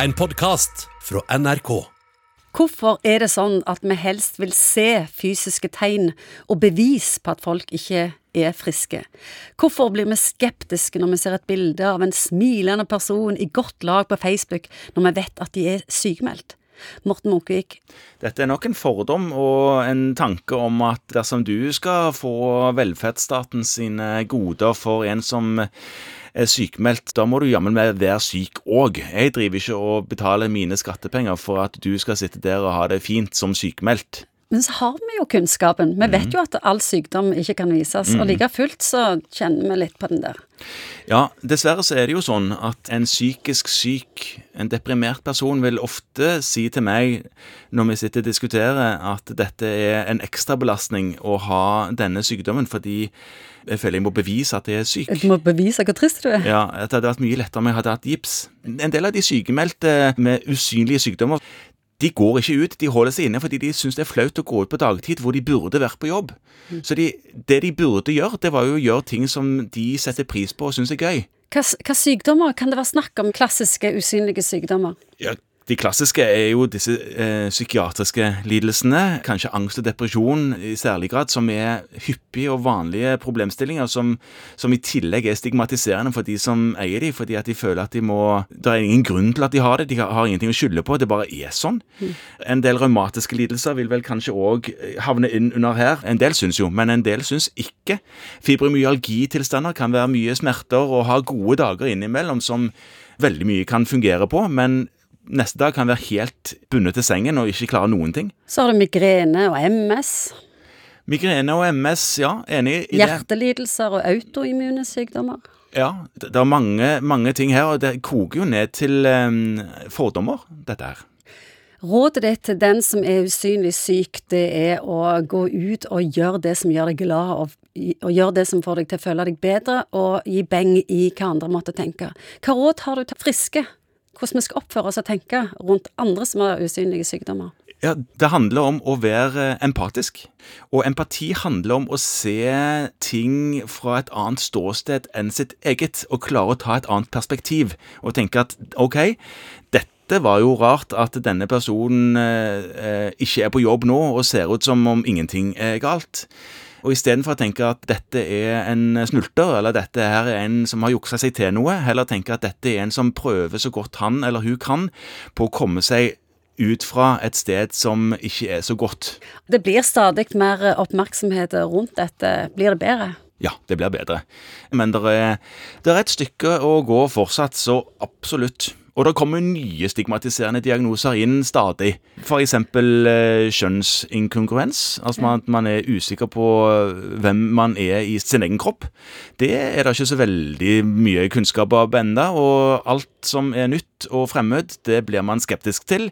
En podkast fra NRK. Hvorfor er det sånn at vi helst vil se fysiske tegn og bevis på at folk ikke er friske? Hvorfor blir vi skeptiske når vi ser et bilde av en smilende person i godt lag på Facebook, når vi vet at de er sykemeldt? Morten Munkevik. Dette er nok en fordom og en tanke om at dersom du skal få velferdsstaten sine goder for en som er sykemeldt, da må du jammen meg være syk òg. Jeg driver ikke og betaler mine skattepenger for at du skal sitte der og ha det fint som sykemeldt. Men så har vi jo kunnskapen. Vi vet jo at all sykdom ikke kan vises. Og like fullt så kjenner vi litt på den der. Ja, dessverre så er det jo sånn at en psykisk syk, en deprimert person vil ofte si til meg når vi sitter og diskuterer, at dette er en ekstrabelastning å ha denne sykdommen fordi jeg føler jeg må bevise at jeg er syk. Du må bevise hvor trist du er. Ja, at det hadde vært mye lettere om jeg hadde hatt gips. En del av de sykemeldte med usynlige sykdommer de går ikke ut, de holder seg inne fordi de syns det er flaut å gå ut på dagtid hvor de burde vært på jobb. Så de, det de burde gjøre, det var jo å gjøre ting som de setter pris på og syns er gøy. Hva, hva sykdommer kan det være snakk om? Klassiske, usynlige sykdommer? Ja, de klassiske er jo disse eh, psykiatriske lidelsene, kanskje angst og depresjon i særlig grad, som er hyppige og vanlige problemstillinger som, som, i tillegg er stigmatiserende for de som eier de, fordi at de føler at de må Det er ingen grunn til at de har det, de har ingenting å skylde på, det bare er sånn. Mm. En del revmatiske lidelser vil vel kanskje òg havne inn under her. En del syns jo, men en del syns ikke. Fibromyalgitilstander kan være mye smerter og ha gode dager innimellom som veldig mye kan fungere på, men neste dag kan være helt bundet til sengen og ikke klare noen ting. Så har du migrene og MS. Migrene og MS, ja, enig i det. Hjertelidelser og autoimmune sykdommer. Ja, det er mange, mange, ting her, og det koker jo ned til um, fordommer, dette her. Rådet ditt til den som er usynlig syk, det er å gå ut og gjøre det som gjør deg glad, og, og gjøre det som får deg til å føle deg bedre, og gi beng i hva andre måtte tenke. Hva råd har du til friske? Hvordan vi skal oppføre oss og tenke rundt andre som har usynlige sykdommer. Ja, Det handler om å være empatisk. Og empati handler om å se ting fra et annet ståsted enn sitt eget, og klare å ta et annet perspektiv. Og tenke at ok, dette var jo rart at denne personen eh, ikke er på jobb nå og ser ut som om ingenting er galt. Og istedenfor å tenke at dette er en snulter, eller dette er en som har juksa seg til noe, heller tenke at dette er en som prøver så godt han eller hun kan på å komme seg ut fra et sted som ikke er så godt. Det blir stadig mer oppmerksomhet rundt dette. Blir det bedre? Ja, det blir bedre. Men det er, er et stykke å gå fortsatt, så absolutt. Og det kommer nye stigmatiserende diagnoser inn stadig. F.eks. Eh, kjønnsinkongruens. Altså at man er usikker på eh, hvem man er i sin egen kropp. Det er det ikke så veldig mye kunnskap av ennå. Og alt som er nytt og fremmed, det blir man skeptisk til.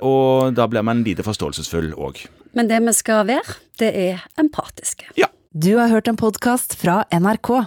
Og da blir man lite forståelsesfull òg. Men det vi skal være, det er empatiske. Ja. Du har hørt en podkast fra NRK.